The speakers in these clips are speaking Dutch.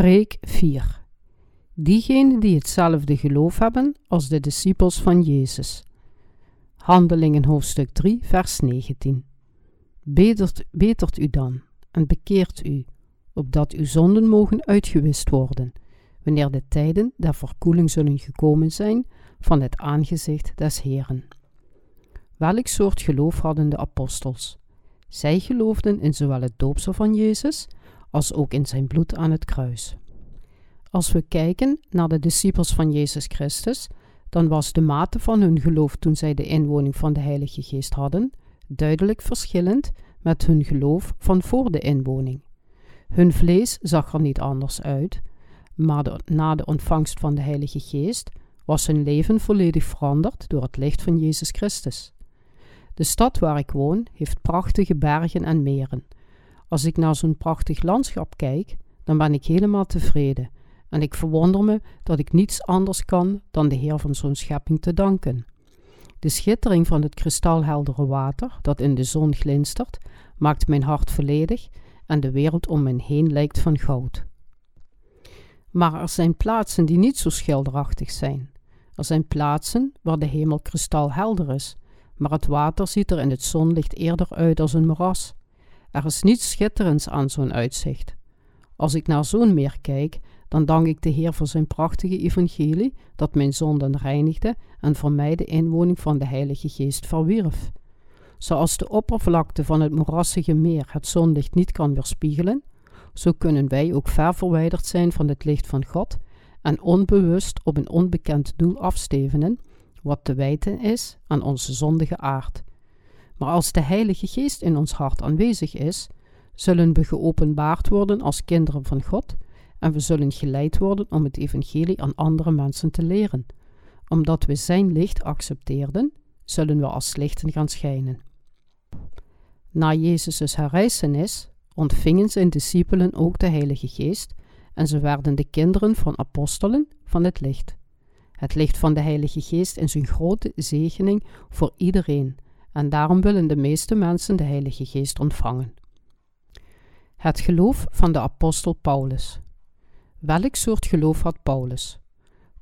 Preek 4 Diegenen die hetzelfde geloof hebben als de discipels van Jezus. Handelingen hoofdstuk 3, vers 19. Betert, betert u dan en bekeert u, opdat uw zonden mogen uitgewist worden, wanneer de tijden der verkoeling zullen gekomen zijn van het aangezicht des Heeren. Welk soort geloof hadden de apostels? Zij geloofden in zowel het doopsel van Jezus als ook in zijn bloed aan het kruis. Als we kijken naar de discipels van Jezus Christus, dan was de mate van hun geloof toen zij de inwoning van de Heilige Geest hadden duidelijk verschillend met hun geloof van voor de inwoning. Hun vlees zag er niet anders uit, maar na de ontvangst van de Heilige Geest was hun leven volledig veranderd door het licht van Jezus Christus. De stad waar ik woon heeft prachtige bergen en meren. Als ik naar zo'n prachtig landschap kijk, dan ben ik helemaal tevreden en ik verwonder me dat ik niets anders kan dan de Heer van zo'n schepping te danken. De schittering van het kristalheldere water dat in de zon glinstert, maakt mijn hart volledig en de wereld om me heen lijkt van goud. Maar er zijn plaatsen die niet zo schilderachtig zijn. Er zijn plaatsen waar de hemel kristalhelder is, maar het water ziet er in het zonlicht eerder uit als een moras. Er is niets schitterends aan zo'n uitzicht. Als ik naar zo'n meer kijk, dan dank ik de Heer voor zijn prachtige evangelie dat mijn zonden reinigde en voor mij de inwoning van de Heilige Geest verwierf. Zoals de oppervlakte van het moerassige meer het zonlicht niet kan weerspiegelen, zo kunnen wij ook ver verwijderd zijn van het licht van God en onbewust op een onbekend doel afstevenen, wat te wijten is aan onze zondige aard. Maar als de Heilige Geest in ons hart aanwezig is, zullen we geopenbaard worden als kinderen van God en we zullen geleid worden om het evangelie aan andere mensen te leren. Omdat we zijn licht accepteerden, zullen we als lichten gaan schijnen. Na Jezus' herrijzenis ontvingen zijn discipelen ook de Heilige Geest en ze werden de kinderen van apostelen van het licht. Het licht van de Heilige Geest is een grote zegening voor iedereen en daarom willen de meeste mensen de Heilige Geest ontvangen. Het geloof van de apostel Paulus. Welk soort geloof had Paulus?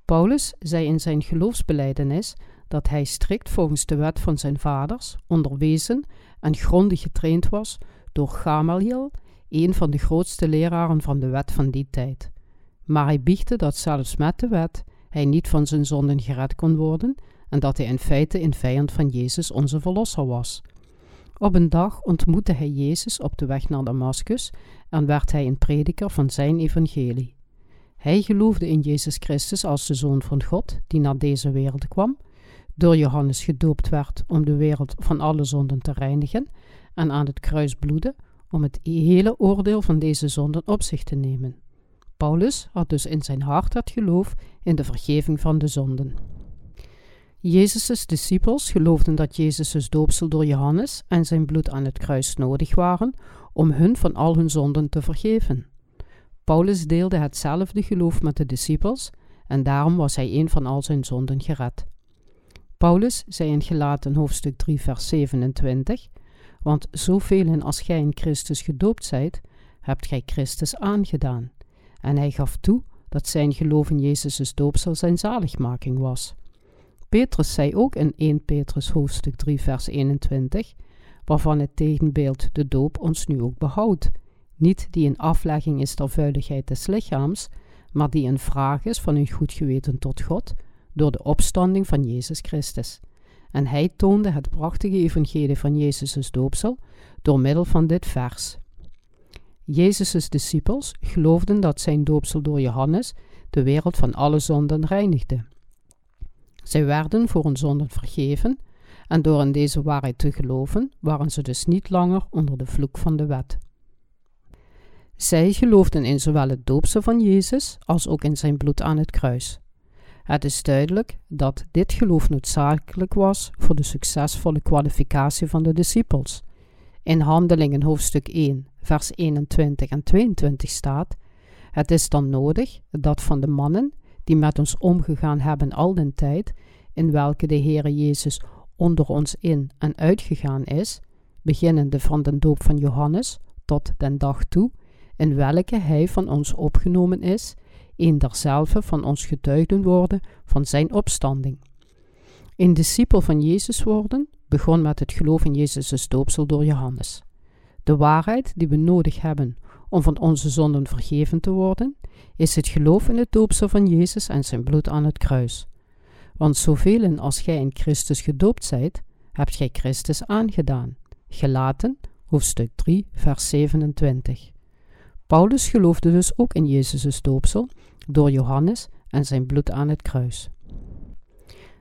Paulus zei in zijn geloofsbeleidenis dat hij strikt volgens de wet van zijn vaders onderwezen en grondig getraind was door Gamaliel, een van de grootste leraren van de wet van die tijd. Maar hij biechtte dat zelfs met de wet hij niet van zijn zonden gered kon worden en dat hij in feite een vijand van Jezus onze Verlosser was. Op een dag ontmoette hij Jezus op de weg naar Damascus en werd hij een prediker van zijn evangelie. Hij geloofde in Jezus Christus als de Zoon van God, die naar deze wereld kwam, door Johannes gedoopt werd om de wereld van alle zonden te reinigen en aan het kruis bloedde om het hele oordeel van deze zonden op zich te nemen. Paulus had dus in zijn hart het geloof in de vergeving van de zonden. Jezus' discipels geloofden dat Jezus' doopsel door Johannes en zijn bloed aan het kruis nodig waren om hun van al hun zonden te vergeven. Paulus deelde hetzelfde geloof met de discipels en daarom was hij een van al zijn zonden gered. Paulus zei in Gelaten hoofdstuk 3 vers 27 Want zoveel als gij in Christus gedoopt zijt, hebt gij Christus aangedaan. En hij gaf toe dat zijn geloof in Jezus' doopsel zijn zaligmaking was. Petrus zei ook in 1 Petrus hoofdstuk 3 vers 21 waarvan het tegenbeeld de doop ons nu ook behoudt niet die een aflegging is ter vuiligheid des lichaams, maar die een vraag is van een goed geweten tot God door de opstanding van Jezus Christus. En hij toonde het prachtige evangelie van Jezus' doopsel door middel van dit vers. Jezus' discipels geloofden dat zijn doopsel door Johannes de wereld van alle zonden reinigde. Zij werden voor hun zonden vergeven en door in deze waarheid te geloven waren ze dus niet langer onder de vloek van de wet. Zij geloofden in zowel het doopsel van Jezus als ook in zijn bloed aan het kruis. Het is duidelijk dat dit geloof noodzakelijk was voor de succesvolle kwalificatie van de discipels. In Handelingen hoofdstuk 1, vers 21 en 22 staat: Het is dan nodig dat van de mannen die met ons omgegaan hebben al den tijd, in welke de Heere Jezus onder ons in en uitgegaan is, beginnende van de doop van Johannes tot den dag toe, in welke hij van ons opgenomen is, een derzelfde van ons getuigden worden van zijn opstanding. Een discipel van Jezus worden begon met het geloof in Jezus' doopsel door Johannes. De waarheid die we nodig hebben om van onze zonden vergeven te worden, is het geloof in het doopsel van Jezus en zijn bloed aan het kruis. Want zoveel als gij in Christus gedoopt zijt, hebt gij Christus aangedaan. Gelaten, hoofdstuk 3, vers 27. Paulus geloofde dus ook in Jezus' doopsel door Johannes en zijn bloed aan het kruis.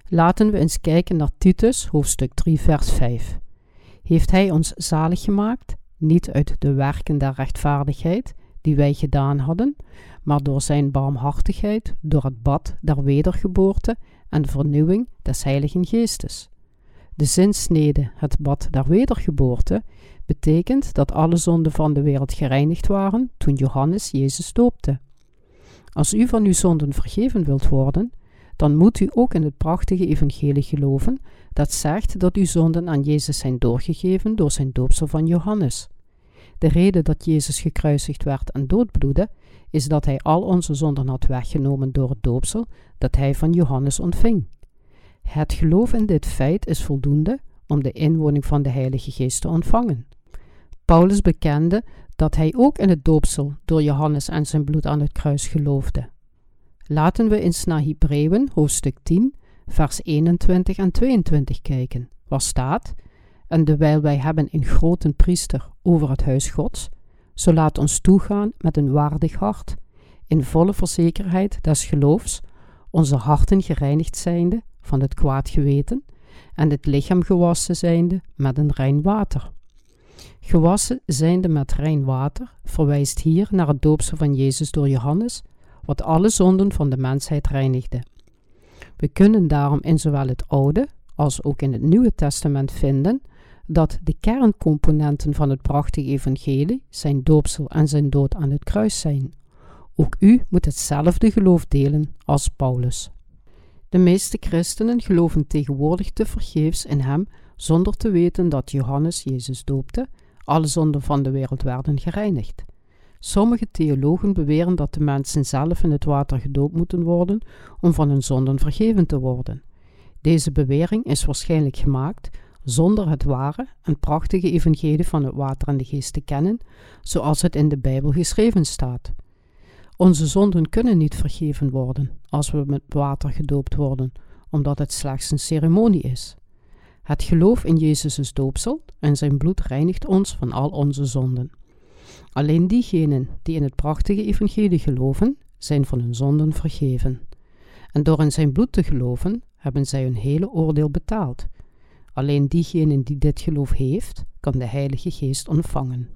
Laten we eens kijken naar Titus, hoofdstuk 3, vers 5. Heeft hij ons zalig gemaakt, niet uit de werken der rechtvaardigheid die wij gedaan hadden, maar door zijn barmhartigheid, door het bad der wedergeboorte en vernieuwing des Heiligen Geestes. De zinsnede, het bad der wedergeboorte, betekent dat alle zonden van de wereld gereinigd waren toen Johannes Jezus doopte. Als u van uw zonden vergeven wilt worden, dan moet u ook in het prachtige evangelie geloven dat zegt dat uw zonden aan Jezus zijn doorgegeven door zijn doopsel van Johannes. De reden dat Jezus gekruisigd werd en doodbloedde, is dat hij al onze zonden had weggenomen door het doopsel dat hij van Johannes ontving. Het geloof in dit feit is voldoende om de inwoning van de Heilige Geest te ontvangen. Paulus bekende dat hij ook in het doopsel door Johannes en zijn bloed aan het kruis geloofde. Laten we eens naar Hebreeën, hoofdstuk 10, vers 21 en 22 kijken, waar staat: En terwijl wij hebben een grote priester over het huis Gods, zo laat ons toegaan met een waardig hart, in volle verzekerheid des geloofs, onze harten gereinigd zijnde van het kwaad geweten en het lichaam gewassen zijnde met een rein water. Gewassen zijnde met rein water verwijst hier naar het doopsel van Jezus door Johannes, wat alle zonden van de mensheid reinigde. We kunnen daarom in zowel het Oude als ook in het Nieuwe Testament vinden dat de kerncomponenten van het prachtige evangelie zijn doopsel en zijn dood aan het kruis zijn. Ook u moet hetzelfde geloof delen als Paulus. De meeste christenen geloven tegenwoordig te vergeefs in hem zonder te weten dat Johannes Jezus doopte, alle zonden van de wereld werden gereinigd. Sommige theologen beweren dat de mensen zelf in het water gedoopt moeten worden om van hun zonden vergeven te worden. Deze bewering is waarschijnlijk gemaakt zonder het ware en prachtige evangelie van het water en de geest te kennen, zoals het in de Bijbel geschreven staat. Onze zonden kunnen niet vergeven worden als we met water gedoopt worden, omdat het slechts een ceremonie is. Het geloof in Jezus' doopsel en zijn bloed reinigt ons van al onze zonden. Alleen diegenen die in het prachtige evangelie geloven, zijn van hun zonden vergeven. En door in zijn bloed te geloven, hebben zij hun hele oordeel betaald. Alleen diegenen die dit geloof heeft, kan de Heilige Geest ontvangen.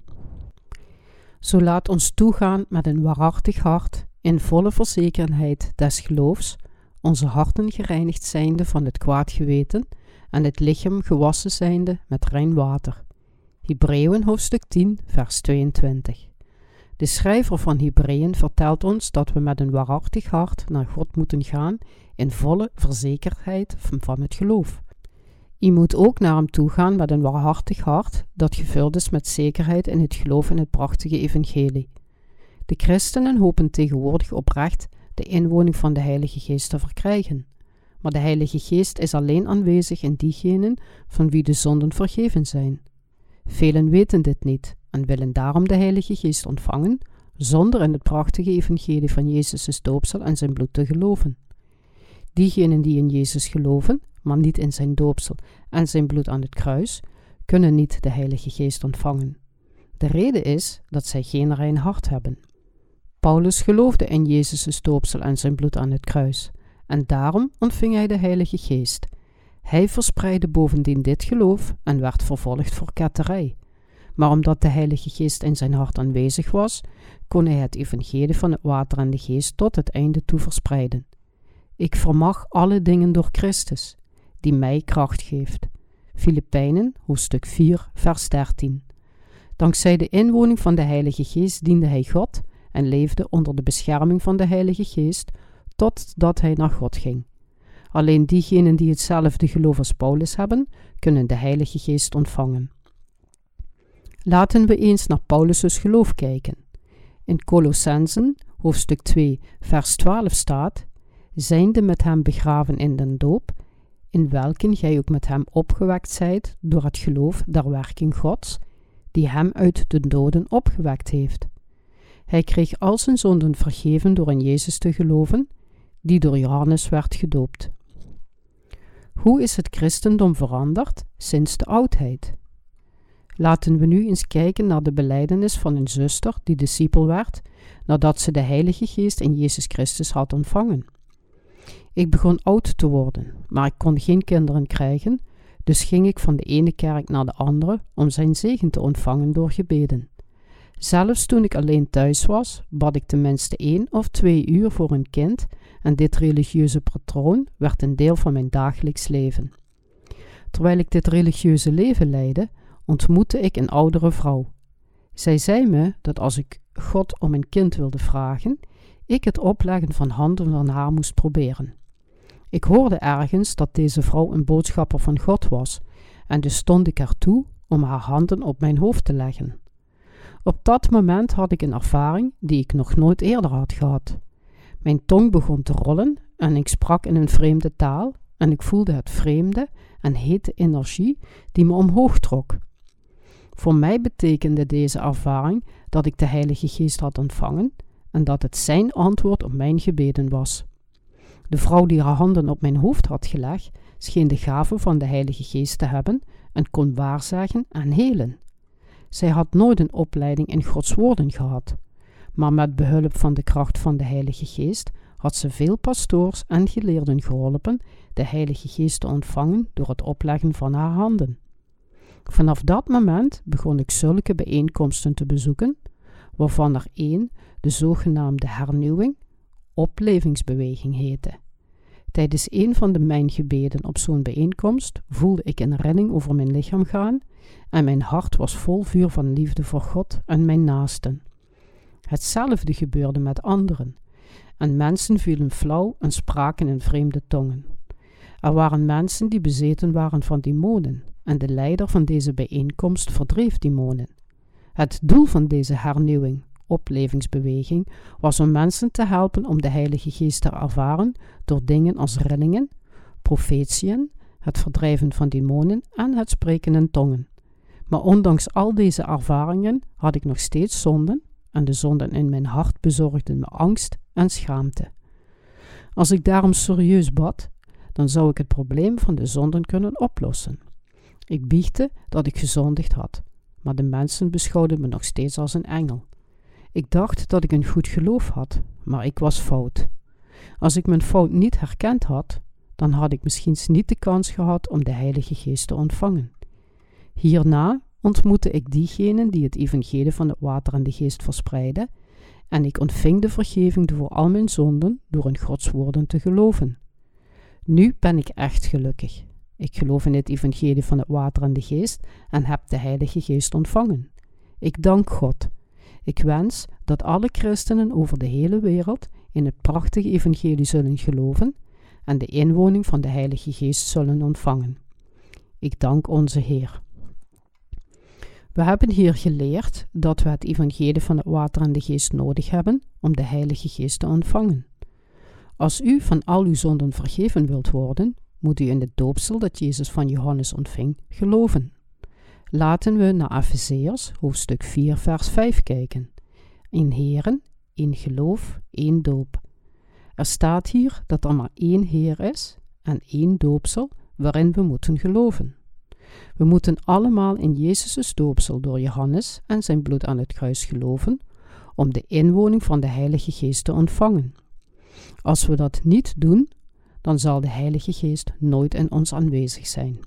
Zo laat ons toegaan met een waarachtig hart, in volle verzekerdheid des geloofs, onze harten gereinigd zijnde van het kwaad geweten en het lichaam gewassen zijnde met rein water. Hebreeën hoofdstuk 10, vers 22. De schrijver van Hebreeën vertelt ons dat we met een waarachtig hart naar God moeten gaan in volle verzekerdheid van het geloof. Je moet ook naar hem toe gaan met een waarachtig hart dat gevuld is met zekerheid in het geloof in het prachtige evangelie. De christenen hopen tegenwoordig oprecht de inwoning van de Heilige Geest te verkrijgen. Maar de Heilige Geest is alleen aanwezig in diegenen van wie de zonden vergeven zijn. Velen weten dit niet en willen daarom de Heilige Geest ontvangen, zonder in het prachtige evangelie van Jezus' doopsel en zijn bloed te geloven. Diegenen die in Jezus geloven, maar niet in zijn doopsel en zijn bloed aan het kruis, kunnen niet de Heilige Geest ontvangen. De reden is dat zij geen rein hart hebben. Paulus geloofde in Jezus' doopsel en zijn bloed aan het kruis, en daarom ontving hij de Heilige Geest. Hij verspreidde bovendien dit geloof en werd vervolgd voor ketterij. Maar omdat de Heilige Geest in zijn hart aanwezig was, kon hij het evangelie van het water en de geest tot het einde toe verspreiden. Ik vermag alle dingen door Christus, die mij kracht geeft. Filipijnen, hoofdstuk 4, vers 13. Dankzij de inwoning van de Heilige Geest diende hij God en leefde onder de bescherming van de Heilige Geest totdat hij naar God ging. Alleen diegenen die hetzelfde geloof als Paulus hebben, kunnen de Heilige Geest ontvangen. Laten we eens naar Paulus' geloof kijken. In Colossensen, hoofdstuk 2, vers 12 staat: Zijnde met hem begraven in den doop, in welken gij ook met hem opgewekt zijt door het geloof der werking Gods, die hem uit de doden opgewekt heeft. Hij kreeg al zijn zonden vergeven door in Jezus te geloven, die door Johannes werd gedoopt. Hoe is het christendom veranderd sinds de oudheid? Laten we nu eens kijken naar de beleidenis van een zuster die discipel werd nadat ze de Heilige Geest in Jezus Christus had ontvangen. Ik begon oud te worden, maar ik kon geen kinderen krijgen, dus ging ik van de ene kerk naar de andere om zijn zegen te ontvangen door gebeden. Zelfs toen ik alleen thuis was, bad ik tenminste één of twee uur voor een kind en dit religieuze patroon werd een deel van mijn dagelijks leven. Terwijl ik dit religieuze leven leidde, ontmoette ik een oudere vrouw. Zij zei me dat als ik God om een kind wilde vragen, ik het opleggen van handen van haar moest proberen. Ik hoorde ergens dat deze vrouw een boodschapper van God was, en dus stond ik ertoe om haar handen op mijn hoofd te leggen. Op dat moment had ik een ervaring die ik nog nooit eerder had gehad. Mijn tong begon te rollen en ik sprak in een vreemde taal en ik voelde het vreemde en hete energie die me omhoog trok. Voor mij betekende deze ervaring dat ik de Heilige Geest had ontvangen en dat het Zijn antwoord op mijn gebeden was. De vrouw die haar handen op mijn hoofd had gelegd, scheen de gave van de Heilige Geest te hebben en kon waarzeggen en helen. Zij had nooit een opleiding in Gods woorden gehad, maar met behulp van de kracht van de Heilige Geest had ze veel pastoors en geleerden geholpen de Heilige Geest te ontvangen door het opleggen van haar handen. Vanaf dat moment begon ik zulke bijeenkomsten te bezoeken, waarvan er één, de zogenaamde hernieuwing, oplevingsbeweging heette. Tijdens een van de mijn gebeden op zo'n bijeenkomst voelde ik een redding over mijn lichaam gaan en mijn hart was vol vuur van liefde voor God en mijn naasten. Hetzelfde gebeurde met anderen, en mensen vielen flauw en spraken in vreemde tongen. Er waren mensen die bezeten waren van demonen, en de leider van deze bijeenkomst verdreef demonen. Het doel van deze hernieuwing, oplevingsbeweging, was om mensen te helpen om de Heilige Geest te ervaren door dingen als rillingen, profetieën, het verdrijven van demonen en het spreken in tongen. Maar ondanks al deze ervaringen had ik nog steeds zonden en de zonden in mijn hart bezorgden me angst en schaamte. Als ik daarom serieus bad, dan zou ik het probleem van de zonden kunnen oplossen. Ik biechte dat ik gezondigd had, maar de mensen beschouwden me nog steeds als een engel. Ik dacht dat ik een goed geloof had, maar ik was fout. Als ik mijn fout niet herkend had, dan had ik misschien niet de kans gehad om de Heilige Geest te ontvangen. Hierna ontmoette ik diegenen die het evangelie van het water en de geest verspreidden, en ik ontving de vergeving voor al mijn zonden door in Gods woorden te geloven. Nu ben ik echt gelukkig. Ik geloof in het evangelie van het water en de geest en heb de Heilige Geest ontvangen. Ik dank God. Ik wens dat alle christenen over de hele wereld in het prachtige evangelie zullen geloven en de inwoning van de Heilige Geest zullen ontvangen. Ik dank onze Heer. We hebben hier geleerd dat we het evangelie van het water en de geest nodig hebben om de Heilige Geest te ontvangen. Als u van al uw zonden vergeven wilt worden, moet u in het doopsel dat Jezus van Johannes ontving geloven. Laten we naar Efezeërs hoofdstuk 4 vers 5 kijken. In Heren, in geloof, één doop. Er staat hier dat er maar één Heer is en één doopsel waarin we moeten geloven. We moeten allemaal in Jezus' doopsel door Johannes en zijn bloed aan het kruis geloven om de inwoning van de Heilige Geest te ontvangen. Als we dat niet doen, dan zal de Heilige Geest nooit in ons aanwezig zijn.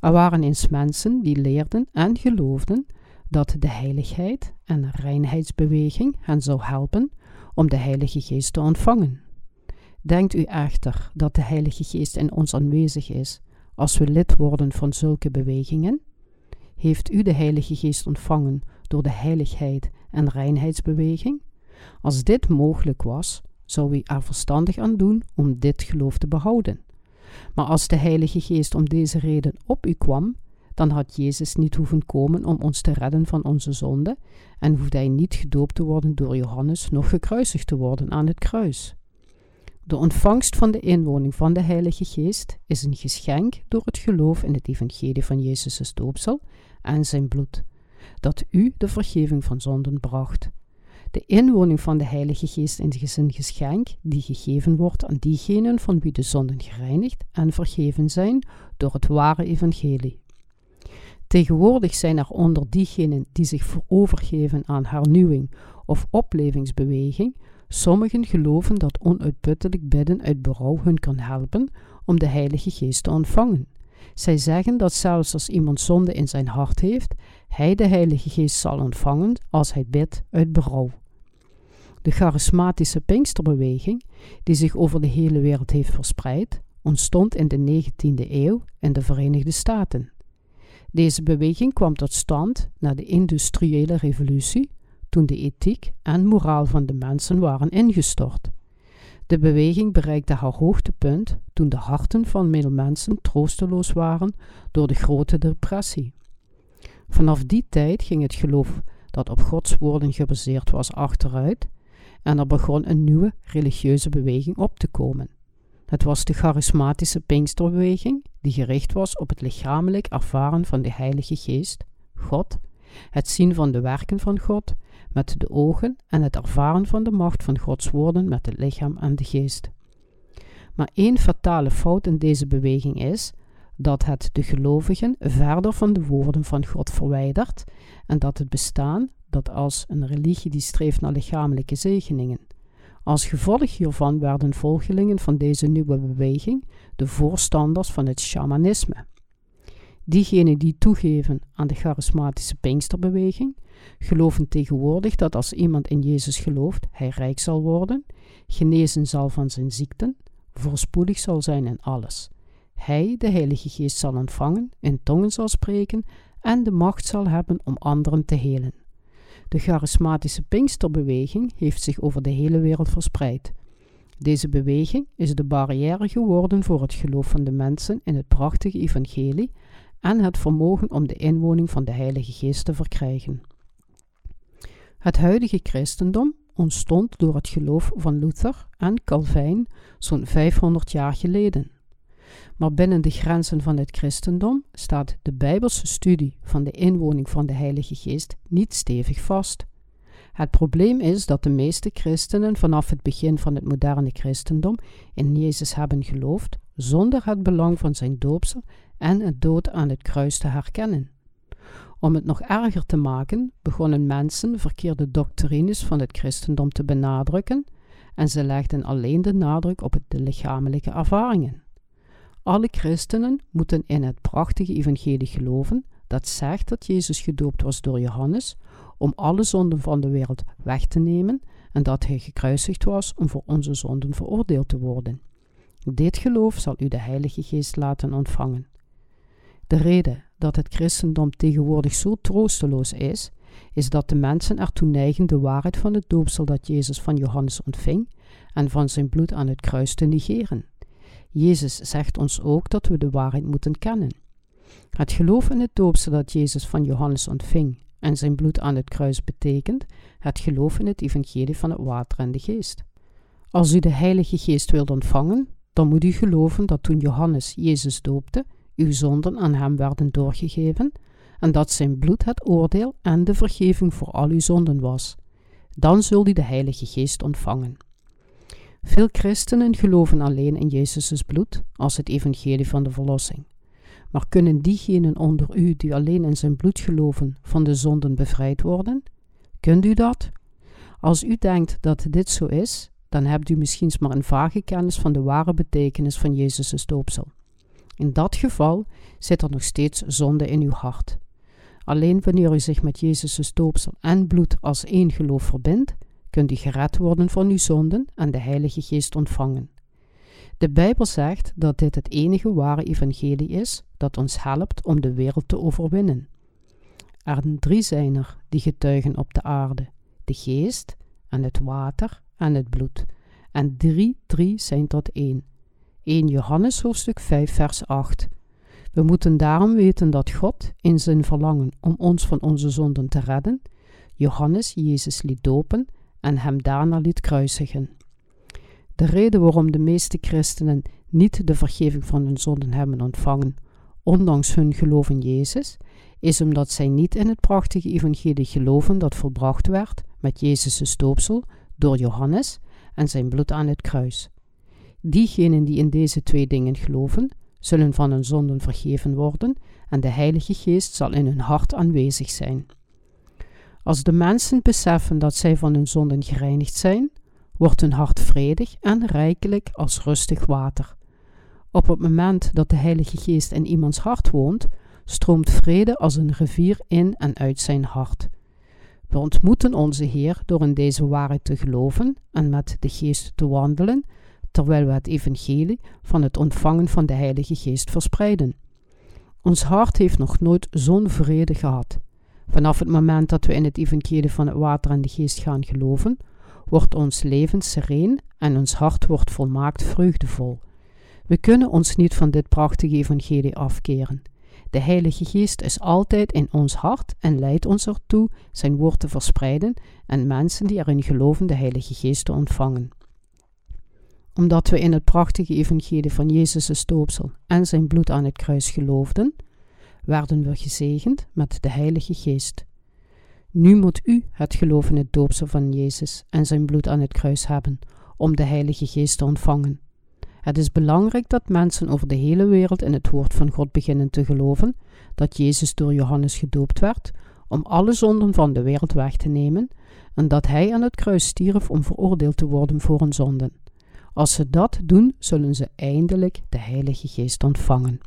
Er waren eens mensen die leerden en geloofden dat de heiligheid en reinheidsbeweging hen zou helpen om de Heilige Geest te ontvangen. Denkt u echter dat de Heilige Geest in ons aanwezig is als we lid worden van zulke bewegingen? Heeft u de Heilige Geest ontvangen door de heiligheid en reinheidsbeweging? Als dit mogelijk was, zou u er verstandig aan doen om dit geloof te behouden. Maar als de Heilige Geest om deze reden op u kwam, dan had Jezus niet hoeven komen om ons te redden van onze zonde en hoefde hij niet gedoopt te worden door Johannes, nog gekruisigd te worden aan het kruis. De ontvangst van de inwoning van de Heilige Geest is een geschenk door het geloof in het evangelie van Jezus' doopsel en zijn bloed, dat u de vergeving van zonden bracht. De inwoning van de Heilige Geest is een geschenk die gegeven wordt aan diegenen van wie de zonden gereinigd en vergeven zijn door het ware evangelie. Tegenwoordig zijn er onder diegenen die zich overgeven aan hernieuwing of oplevingsbeweging, sommigen geloven dat onuitputtelijk bidden uit berouw hun kan helpen om de Heilige Geest te ontvangen. Zij zeggen dat zelfs als iemand zonde in zijn hart heeft, hij de Heilige Geest zal ontvangen als hij bidt uit berouw. De charismatische Pinksterbeweging, die zich over de hele wereld heeft verspreid, ontstond in de 19e eeuw in de Verenigde Staten. Deze beweging kwam tot stand na de industriële revolutie, toen de ethiek en moraal van de mensen waren ingestort. De beweging bereikte haar hoogtepunt toen de harten van veel mensen troosteloos waren door de grote depressie. Vanaf die tijd ging het geloof dat op Gods woorden gebaseerd was achteruit en er begon een nieuwe religieuze beweging op te komen. Het was de charismatische Pinksterbeweging, die gericht was op het lichamelijk ervaren van de Heilige Geest, God, het zien van de werken van God met de ogen en het ervaren van de macht van Gods woorden met het lichaam en de geest. Maar één fatale fout in deze beweging is dat het de gelovigen verder van de woorden van God verwijdert en dat het bestaan dat als een religie die streeft naar lichamelijke zegeningen. Als gevolg hiervan werden volgelingen van deze nieuwe beweging de voorstanders van het shamanisme. Diegenen die toegeven aan de charismatische Pinksterbeweging geloven tegenwoordig dat als iemand in Jezus gelooft, hij rijk zal worden, genezen zal van zijn ziekten, voorspoedig zal zijn in alles. Hij, de Heilige Geest, zal ontvangen, in tongen zal spreken en de macht zal hebben om anderen te helen. De charismatische Pinksterbeweging heeft zich over de hele wereld verspreid. Deze beweging is de barrière geworden voor het geloof van de mensen in het prachtige evangelie en het vermogen om de inwoning van de Heilige Geest te verkrijgen. Het huidige christendom ontstond door het geloof van Luther en Calvijn zo'n 500 jaar geleden. Maar binnen de grenzen van het christendom staat de Bijbelse studie van de inwoning van de Heilige Geest niet stevig vast. Het probleem is dat de meeste christenen vanaf het begin van het moderne christendom in Jezus hebben geloofd zonder het belang van zijn doopsel en het dood aan het kruis te herkennen. Om het nog erger te maken, begonnen mensen verkeerde doctrines van het christendom te benadrukken en ze legden alleen de nadruk op de lichamelijke ervaringen. Alle christenen moeten in het prachtige evangelie geloven dat zegt dat Jezus gedoopt was door Johannes om alle zonden van de wereld weg te nemen en dat hij gekruisigd was om voor onze zonden veroordeeld te worden. Dit geloof zal u de Heilige Geest laten ontvangen. De reden dat het christendom tegenwoordig zo troosteloos is, is dat de mensen ertoe neigen de waarheid van het doopsel dat Jezus van Johannes ontving en van zijn bloed aan het kruis te negeren. Jezus zegt ons ook dat we de waarheid moeten kennen. Het geloof in het doopsel dat Jezus van Johannes ontving en zijn bloed aan het kruis betekent het geloof in het evangelie van het water en de geest. Als u de Heilige Geest wilt ontvangen, dan moet u geloven dat toen Johannes Jezus doopte, uw zonden aan hem werden doorgegeven en dat zijn bloed het oordeel en de vergeving voor al uw zonden was. Dan zult u de Heilige Geest ontvangen. Veel christenen geloven alleen in Jezus' bloed als het evangelie van de verlossing. Maar kunnen diegenen onder u die alleen in zijn bloed geloven van de zonden bevrijd worden? Kunt u dat? Als u denkt dat dit zo is, dan hebt u misschien maar een vage kennis van de ware betekenis van Jezus' doopsel. In dat geval zit er nog steeds zonde in uw hart. Alleen wanneer u zich met Jezus' doopsel en bloed als één geloof verbindt, kunt u gered worden van uw zonden en de Heilige Geest ontvangen. De Bijbel zegt dat dit het enige ware evangelie is dat ons helpt om de wereld te overwinnen. Er drie zijn er die getuigen op de aarde: de geest en het water en het bloed. En drie, drie zijn tot één. 1 Johannes hoofdstuk 5 vers 8. We moeten daarom weten dat God, in zijn verlangen om ons van onze zonden te redden, Johannes Jezus liet dopen en hem daarna liet kruisigen. De reden waarom de meeste christenen niet de vergeving van hun zonden hebben ontvangen, ondanks hun geloof in Jezus, is omdat zij niet in het prachtige evangelie geloven dat volbracht werd met Jezus' doopsel door Johannes en zijn bloed aan het kruis. Diegenen die in deze twee dingen geloven, zullen van hun zonden vergeven worden en de Heilige Geest zal in hun hart aanwezig zijn. Als de mensen beseffen dat zij van hun zonden gereinigd zijn, wordt hun hart vredig en rijkelijk als rustig water. Op het moment dat de Heilige Geest in iemands hart woont, stroomt vrede als een rivier in en uit zijn hart. We ontmoeten onze Heer door in deze waarheid te geloven en met de Geest te wandelen, terwijl we het evangelie van het ontvangen van de Heilige Geest verspreiden. Ons hart heeft nog nooit zo'n vrede gehad. Vanaf het moment dat we in het evangelie van het water en de geest gaan geloven, wordt ons leven sereen en ons hart wordt volmaakt vreugdevol. We kunnen ons niet van dit prachtige evangelie afkeren. De Heilige Geest is altijd in ons hart en leidt ons ertoe zijn woord te verspreiden en mensen die erin geloven de Heilige Geest te ontvangen. Omdat we in het prachtige evangelie van Jezus' doopsel en zijn bloed aan het kruis geloofden, werden we gezegend met de Heilige Geest. Nu moet u het geloof in het doopsel van Jezus en zijn bloed aan het kruis hebben, om de Heilige Geest te ontvangen. Het is belangrijk dat mensen over de hele wereld in het woord van God beginnen te geloven dat Jezus door Johannes gedoopt werd om alle zonden van de wereld weg te nemen en dat hij aan het kruis stierf om veroordeeld te worden voor hun zonden. Als ze dat doen, zullen ze eindelijk de Heilige Geest ontvangen.